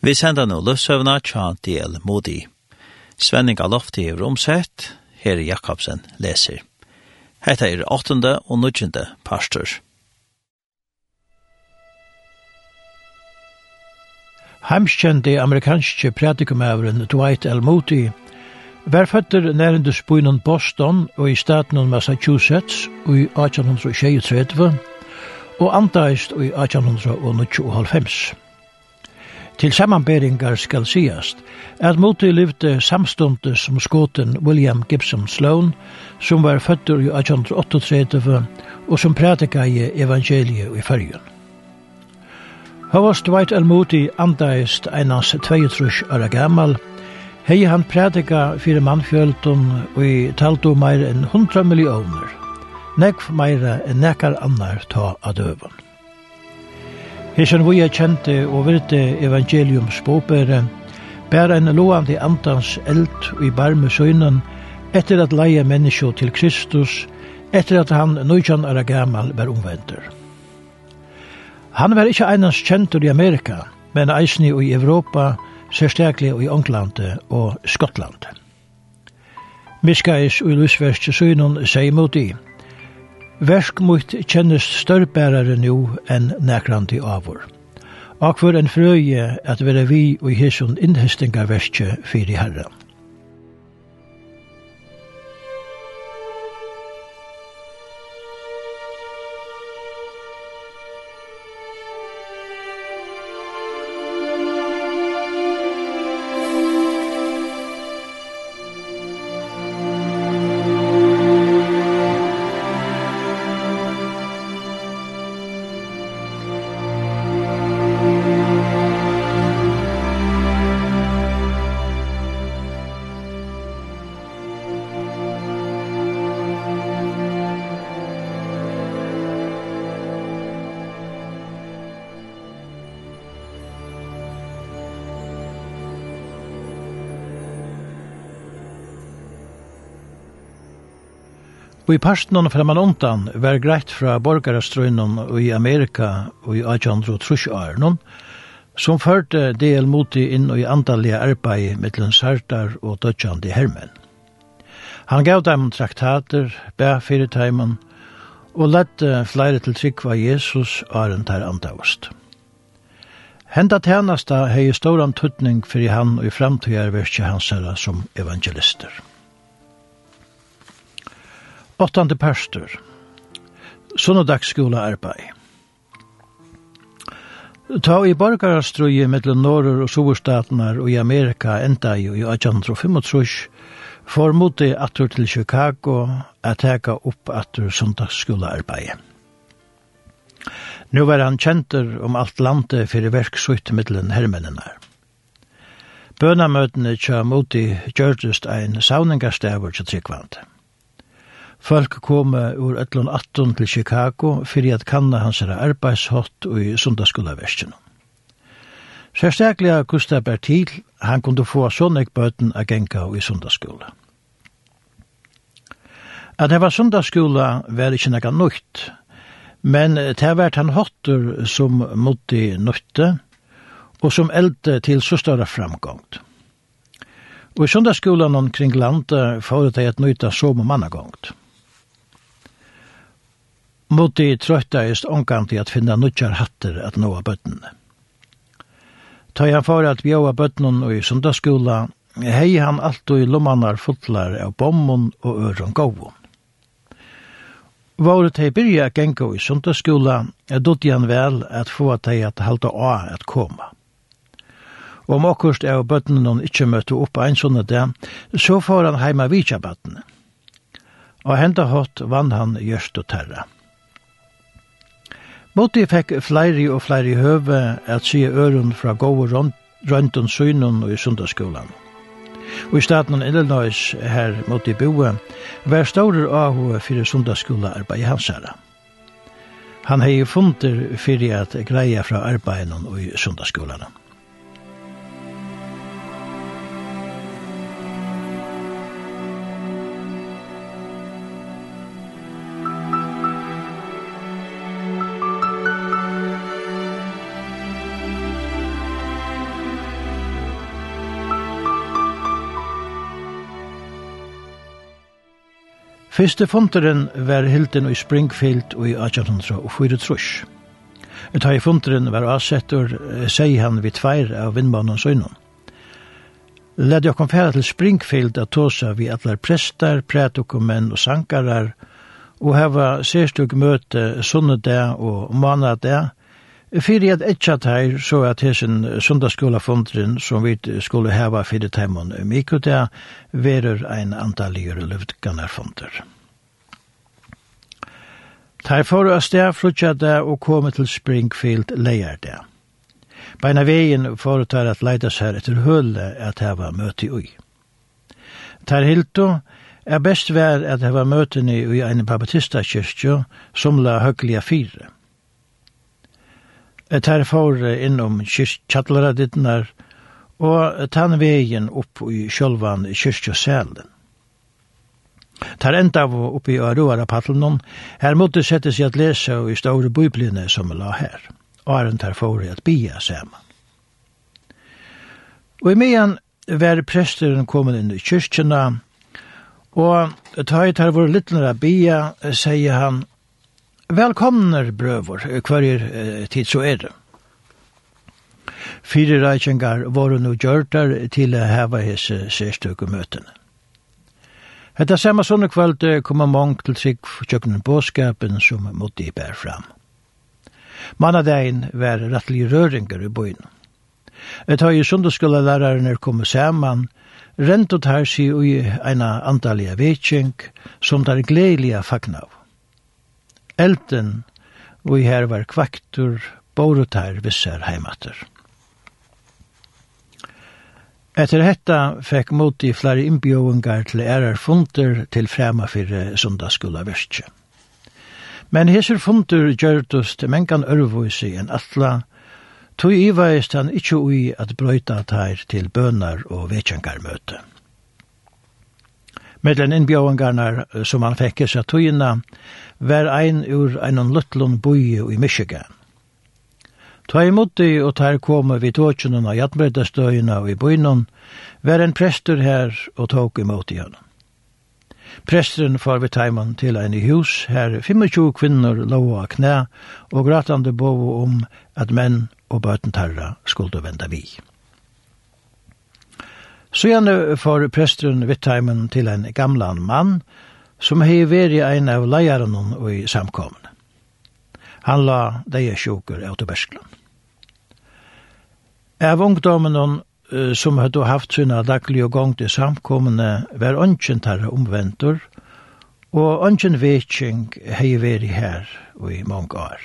Vi sender nå løsøvna tja del modi. Svenning av lofti i romsett, her Jakobsen leser. Hetta er 8. og 9. pastor. Heimskjente amerikanske pratikumæveren Dwight L. Moody var føtter nærende byen Boston og i staten Massachusetts og i 1836 og antaist i 1895. Til samanberingar skal sigast at Moti livde samstunde som skoten William Gibson Sloan, som var fødder i 1838 og som prætika i evangeliet i fyrjun. Havast Dwight L. Moody andaist einans 22 år gammal, hei han prædika fyrir mannfjöldun og i taldu meir enn 100 millioner, nekv meira enn nekar annar ta av døvun. Hesen vi er kjente og virte evangelium bopere, bæra en loande andans eld i barme søgnen, etter at leie menneskje til Kristus, etter at han nøytjan er gammal var omvendur. Han var ikkje einans kjentur i Amerika, men eisni i Europa, særstaklig i Ånglande og Skottland. Miskais og Lusverst søgnen seg mot i, Versk mot kjennes størrbærare nu enn nekranti avur. Akvar en frøye at være vi og hesson innhestinga verskje fyrir herra. Og i parsten fra man undan var greit fra borgarastrøynen i Amerika og i 1830-åren, som førte del moti inn i andalige arbeid mellom sartar og dødjande hermen. Han gav dem traktater, bæ fyrirteimen, og lette flere til trykva Jesus åren tar antavast. Henda tænasta hei stor antutning fyrir han og i framtida verkje hans herra som evangelister. Åttande pastor. Sunnodagsskola arbeid. Ta i borgarstrøye mellom Norr og Soverstatenar og i Amerika enda i i 1835 for moti atur til Chicago at teka opp atur sundagsskolearbeid. Nu var han kjenter om alt landet fyrir verksutt mellom hermennene. Bønamøtene tja moti gjørdust ein sauningastavur til tryggvandet. Folk kom ur ætlun 18 til Chicago fyrir at kanna hans er arbeidshott og i sundagsskoleverskjene. Særstaklega Gustav Bertil, han kunde få sånne bøten a genka og i sundagsskola. At det var sundagsskola var ikkje nekka nøyt, men det var han hotter som måtte nøytte, og som eldte til så større framgångt. Og i sundagsskolan omkring landet får det til nøyta som mannagångt. Motti trøttaist onganti at finna nutjar hatter at nåa bøttene. Ta han for at bjóa bøttenen og i sundagsskola, hei han alt og i lommanar fotlar av bommon og øron gåvon. Våret hei byrja gengo i sundagsskola, er dutt han vel at få at hei at halda a at koma. Og om akkurst er bøttenen ikkje møtte opp ein sånne dag, så får han heima vitja bøttene. Og henda hatt vann han gjørst og terra. Måti fekk fleiri og fleiri høve at si øren fra gode røntun synen og i sundagsskolan. Og i staten Illinois her måtte boe, var staurer av fyrir sundagsskolearbeid i hansara. Han hei funder fyrir at greia fra arbeiden og i sundagsskolarna. Fyrste funteren var hilden i Springfield og i 1804 Et i funteren var avsettur, sier han vid tveir av vindmannens øynene. Led jeg kom færa til Springfield at tåsa vi atler prestar, prætokumenn og sankarar, og heva sérstug møte sunnedag og manadag, Fyrir at etja teir, så at hesen sundagsskólafondrin som vi skulle heva fyrir teimon mikutea, verur ein antalligur luftganarfonder. Teir foru a sted flutja det og komi til Springfield leier det. Beina vegin foru teir at leida her etter hulle at heva møti ui. Teir hildo, er best vær at heva møtini i ein baptistakyrkjo som la høglia fire. Der får innom kyrkjallere dittnar, og tann vegen opp i sjølvan kyrkjøselen. Tar enda av oppi Øroara paddelen, her måtte sette seg at lese og i store bøyblinne som la her. Åren tar for at bia saman. Og i medan var presteren kommet inn i kyrkjena, og tar jeg tar vår littnere bia, sier han, Velkomner, brøver, hver tid så er det. Fire reikjengar var nu der til å heve hese sérstøke møtene. Hetta samme sånne kveld kom mong til trygg tjøkken båskapen som måtte i bær fram. Mannadein var rettelig røringer i bøyen. Et høy sundagsskola lærarene kom saman, rent og tar seg i eina antallige vetsjeng som tar gledelige fagnav elden, og i her var kvaktur borutar vissar heimater. Etter hetta fekk mot i flere innbjøvingar til ærar funter til frema fyrir sundagsskola verskje. Men hesser funter gjørtus til mengan ørvoisi enn atla, tog ivaist han ikkje ui at brøyta tær til bønar og vetjangarmøte med den innbjøringarna som han fikk seg tøyina, var ein ur en luttlun boi i Michigan. Ta imot de og tar komme vi tåkjenen av jatmredestøyene og i bøynen, var en prester her og tok imot igjen. Presteren far vi teimen til en i hus, her 25 kvinner låg av knæ og gratande bov om at menn og bøten tarra skulle venda vi. Så gjerne får presteren Vittheimen til en gamlan mann, som hei veri ein av leieren og i samkomne. Han la deie sjuker av til Berskland. Av ungdomen som hadde haft sina daglige gong til samkomne var ønsken tarra omventur, og ønsken vetsing hei veri her og i mange år.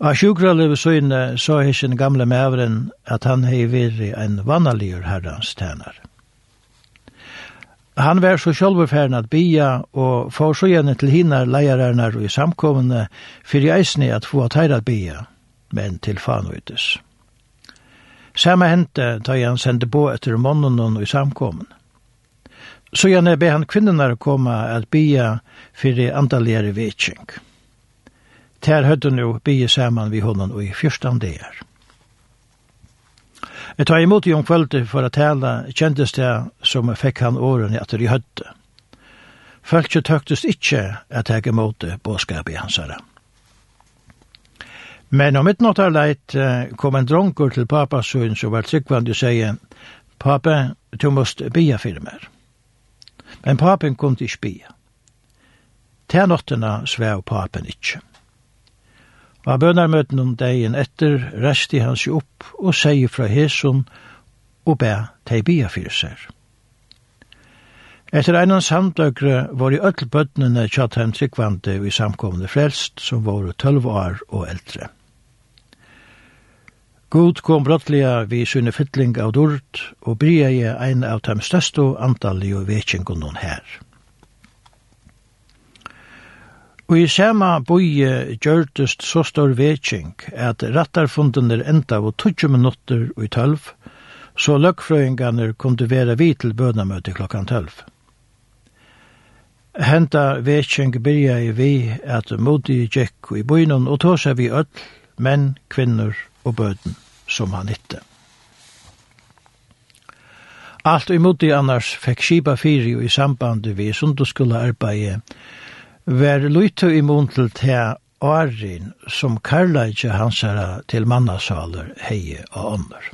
Og søyne så sa sin gamle mævren at han hei viri en vannaligur herrans tænar. Han var så sjálfurferden at bia og får så gjerne til hinna leierarnar og i samkommende fyrir eisne at få teir at bia, men til fanøytis. Samme hente da han sendte på etter månen og i samkommen. Så gjerne be han kvinnenar koma at bia fyrir andaligare vitsing. Ter høyde nå bygge saman vi honom i fyrstan dager. Jeg tar imot i om kvölde for å tale kjentes det som fikk han årene etter i høyde. Følkje tøktes ikkje at jeg imot båskap i hansara. Men om et nåttar leit kom en dronker til papas søgn som var tryggvandig sier «Pape, du måst bia firmer». Men papen kunne til ikke bia. Ternåttena svev papen ikkje. På bønarmøten om dagen etter resti han seg opp og sier fra Hesun og bæ til bia fyrir seg. Etter einan samdøkre var i öll bøtnene tjatt hem tryggvande i samkomne frelst som var 12 år og eldre. God kom brottliga vi sunne fytling av dord og bryg ein av dem største antallige vekjengon her. Og i sema boie gjørtest så stor vetsing at rattarfundener enda av 20 minutter og i tølv, så løgfrøyngarnir kunne vera vi til bønamøte klokkan tølv. Henta vetsing byrja i vi at modi gikk i boinon og tåsa vi öll, menn, kvinner og bøden som han hitte. Alt i modi annars fikk skipa fyri og i samband vi sundagskulla arbeid var lute imon til til Arin som karla ikkje hansara til mannasaler heie og ånder.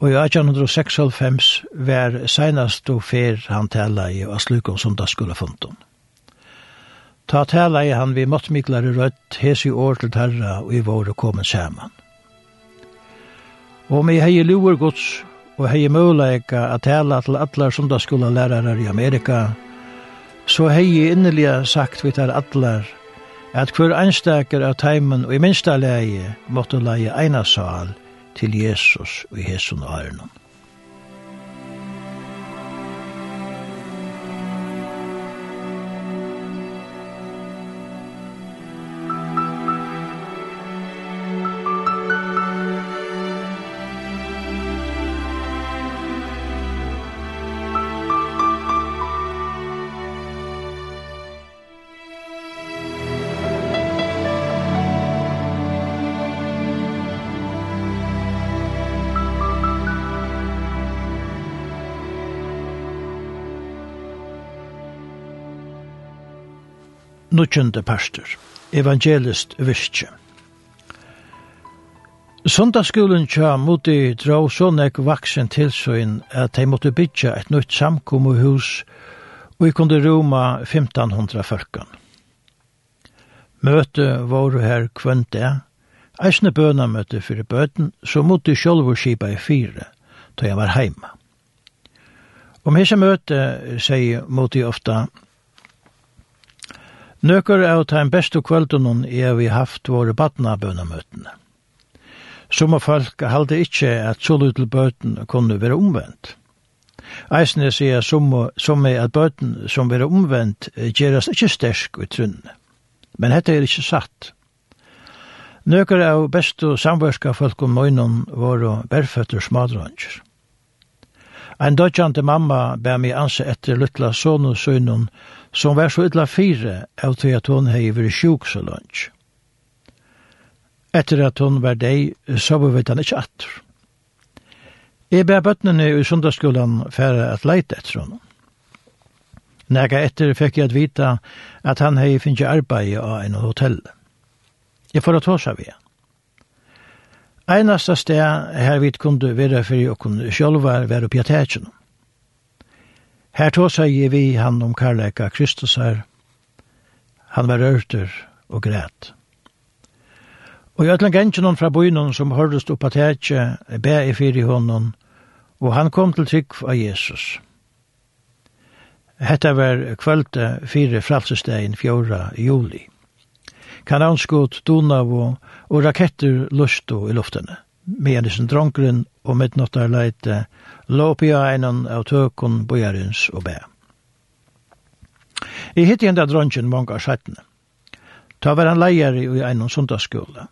Og i 1896 var senast og fer han tala i Aslukon som da skulle funnet Ta tala i han vi måttmiklare rødt hes i år til herra og i våre komen saman. Og med hei luer gods og hei møleika at tala til atlar som da skulle lærere i Amerika, så hei jeg sagt vi tar atler, at hver anstaker av teimen og i minsta leie måtte leie eina sal til Jesus og i Hesun Arnon. nudgjende pastor, evangelist virkje. Sondagsskolen tja moti dra så nek vaksen tilsøyn at de måtte bytja et nytt samkommuhus og i kunde roma 1500 fyrkan. Møte var her kvendt det, eisne bønamøte fyrir bøten, så måtte sjolvor skipa i fire, da jeg var heima. Om hese møte sier måtte ofta Nøkker er å ta en beste kvelden er vi haft våre badna bønamøtene. Som folk halde ikkje at så lytel bøten kunne være omvendt. Eisne sier som, som er at bøten som være omvendt gjerast ikkje stersk ut trunnene. Men dette er ikkje satt. Nøkker av bestu samverska folk om nøgnon var berføtter smadranger. Ein dødjante mamma bær mi anse etter lytla sonu søgnun som var så ytla fire av til at hun hei vært sjuk så lunch. Etter at hun var deg, så var vi den ikke atter. Jeg ber bøttene i sundagsskolen færre at leite etter henne. Nega etter fikk jeg at vita at han hei finnje arbeid av en hotell. Jeg får at hos av igjen. Einasta sted her vi kunde vera fyrir okkun sjálvar var oppi at hætjen. Her tog seg vi han om karlæka Kristus her. Han var rørter og græt. Og jeg atlang enn noen fra bøynen som hørtes opp at hetje, be i fyri hånden, og han kom til trygg av Jesus. Hetta var kvölde fire fralsestegin fjóra juli. Kananskot, Donavo og raketter lusto i luftene medisen dronkeren og midnottarleite i einan av tøkon bojarins og bæ. I hitt enda dronken mange av sættene. Ta var han leier i einan sundagsskola.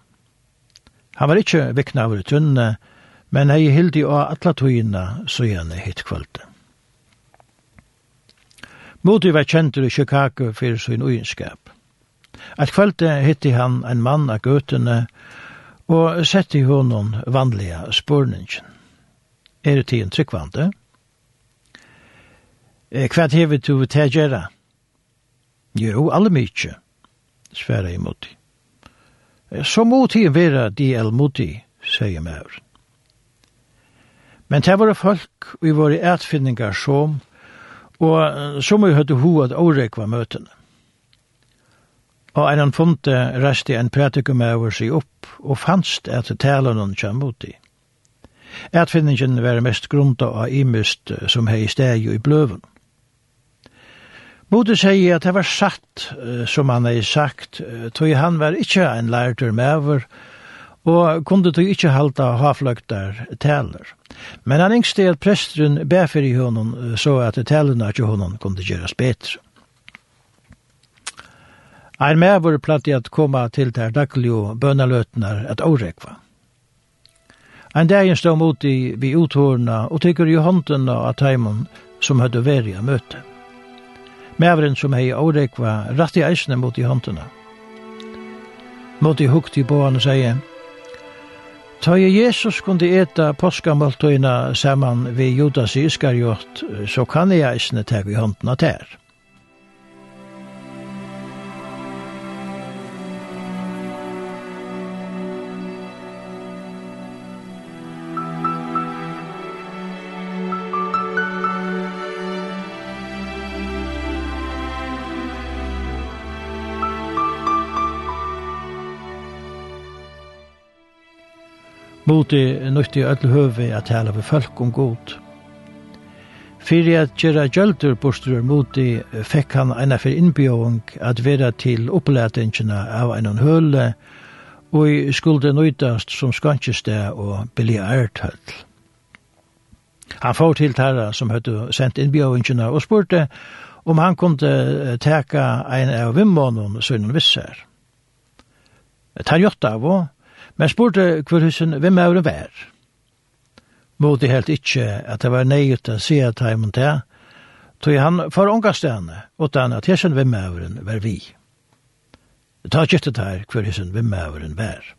Han var ikkje vikna av tunne, men hei hildi av atla tøyina søgjane hitt kvölde. Moti var kjentur i Chicago fyrir sin uinskap. At kvölde hitti han en mann av gøtene og sett i honom vanliga spurningen. Er det tiden tryggvande? Hva hever du til å gjøre? Jo, alle mykje, sverre i moti. Så må tiden være de el moti, sier maur. Men det var folk, vi var i etfinningar som, og som vi høyde ho at årekva møtene. Og en han funte resti en pratikum over seg opp, og fannst at talen hun kjem uti. Etfinningen var mest grunda av imist som hei steg i bløven. Bode sier at det var satt, som han hei sagt, tog han var ikkje en lærtur mever, og kunde tog ikkje halta hafløktar taler. Men han yngste at presteren befyr i honom så at talene ikkje honom kunde gjeras betre. Ein med vore platt i at koma til der daglig og bønaløtnar at årekva. Ein dagen stod mot i vi uthårna og tykker i hånden av teimen som høyde verja møte. Mævren som hei årekva rett i eisene mot i håndena. Mot i hukt i båan og sier, Ta Jesus kunde eta påskamaltøyna saman vi Judas i Iskariot, så kan jeg eisne teg i håndena tær. Moti nøytti öll høvi at tala vi folk om god. Fyrir at gjerra gjöldur bostur Moti fekk han eina fyrir innbjóðung at vera til opplætingina av einan høle og i skulde nøytast som skanskjeste og biljarthøll. Han får til tæra som høttu sendt innbjóðingina og spurte om han kunde teka ein av vimmånen sønnen visser. Tarjotta av men spurte hver husen hvem er det vær. Modi helt ikkje at det var neiut å se at heimen til, tog han for ångastene, utan at hesen hvem er det vær vi. Det tar ikke det her hver husen hvem er det vær.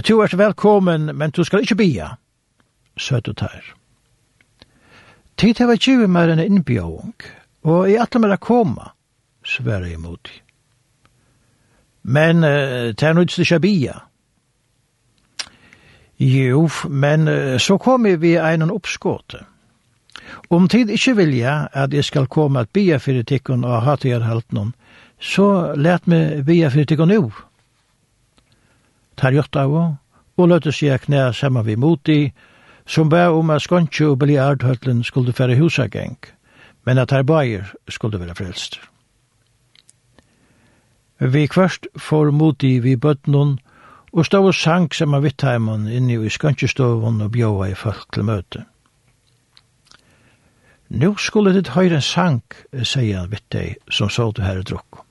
Tu er velkommen, men du skal ikkje bia, søt ut her. Tid har vært 20 mer enn innbjøvung, og i atle mer å komme, sverre imot men uh, det er nødt til bia. Jo, men uh, så kommer vi en oppskåte. Om tid ikke vilja at jeg skal komme at bia for tikkun og ha til jeg halt noen, så let meg bia for tikkun jo. Tar gjort av og, og løte seg knæ sammen vi mot i, som bæ om at skåntje og biljardhøtlen skulle fære husageng, men at her bajer skulle være frelster. Vi kvørst for i vi bøtnun, og stå og sang som av vittheimen inni i skankestovun og bjóa i folk til møte. Nå skulle ditt høyre en sang», sier han vitt som så du herre drukk.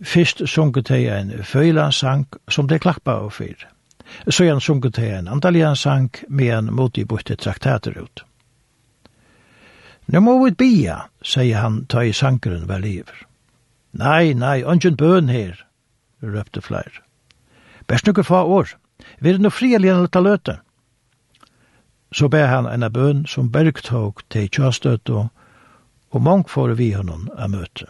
Fyrst sunget deg en føyla sang som det klappa av fyr. Så han sunget deg en andalian sang med en motig borte traktater ut. Nå må vi bia», sier han, ta i sangeren vel iver. Nei, nei, ongen bøn her, røpte flere. Bæst nukker få år, vi er no frielig ta løte. Så bæ han en bøn som bergtog til kjastøt og, og mange får vi honom av møte.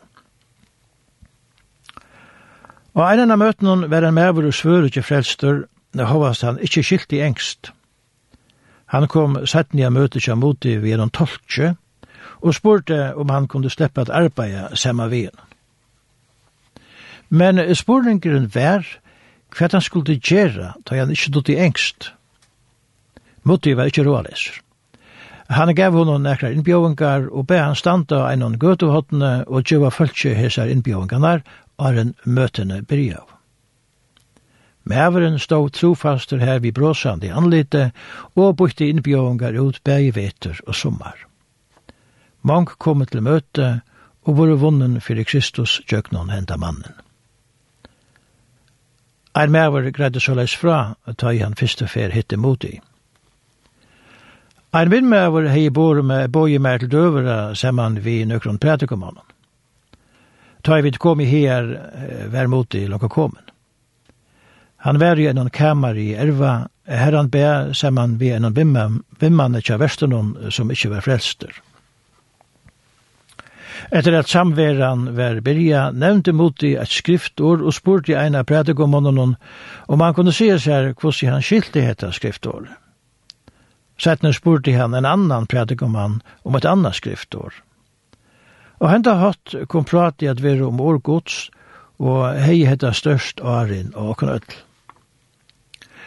Og en av møtene var en maver og svør ikke frelster, hovast han ikke skilt i engst. Han kom sett nye møte ikke mot det ved en tolkje, og spurte om han kunde slippe at arbeide samme ved henne. Men spurningeren var hva han skulle gjøre da han ikke dødde i engst. Mutti var ikke råleser. Han gav henne nekra innbjøvingar og be han standa av en gøtehottene og djeva følse hesar innbjøvingarna og en møtene byrjav. Mæveren stod trofaster her vid bråsande i anlite og bytte innbjøvingar ut bæg veter og sommar. Mange kom til møte og vore vunnen fyrir Kristus gjøknon henda mannen. Ein mever greide så leis fra, ta i han fyrste fer hitte mot i. Ein vindmever hei bor med boi mer til døvera, semman vi nøkron prætikumannen. Ta i vid kom i her, ver mot i lokka komen. Han var i enn kamar i erva, herran be, semman vi enn vimman kja vesternon som ikkje var frelster. Etter at samveran var byrja, nevnte moti et skriftord og spurte ein av prædikomonen om han kunne se seg hvordan han skilte dette skriftord. Settene spurte han en annan prædikoman om et annet skriftord. Og henta hatt kom prate i at være om årgods, og hei hetta størst Arin og Knøtl.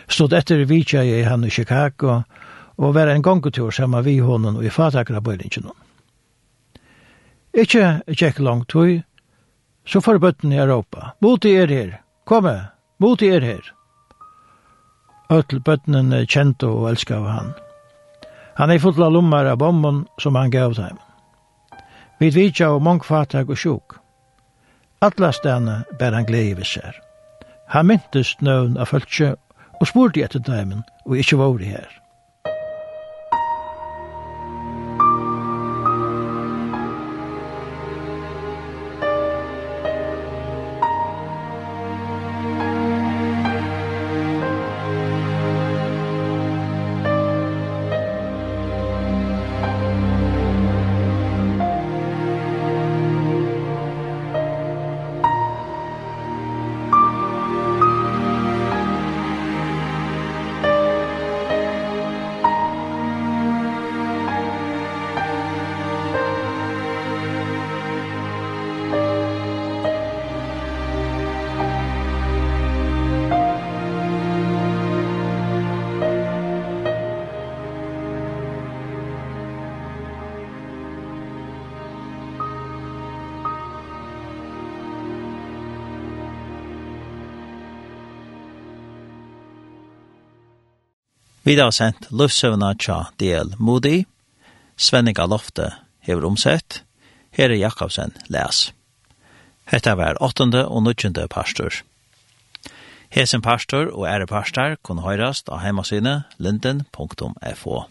Stod etter vidtja i han i Chicago, og var en gongetur sammen vi honom og i fatakra om. Ikke tjekk langt tog, så får bøtten i Europa. Mot er her, komme, mot er her. Øtl bøttenen kjente og elska av han. Han er fullt av lommer av bomben som han gav dem. Vi vidtja og mongfatag og sjuk. Alla stene ber han gleivis seg. Han myntes nøvn av følse og spurte etter dem og ikke var det her. Vi har sendt Lufsøvna tja DL Moody, Svenning Alofte hever omsett, her er Jakobsen les. Hetta var 8. og 9. pastor. Hesen pastor og ære pastor kun høyrast av heimasine linden.fo.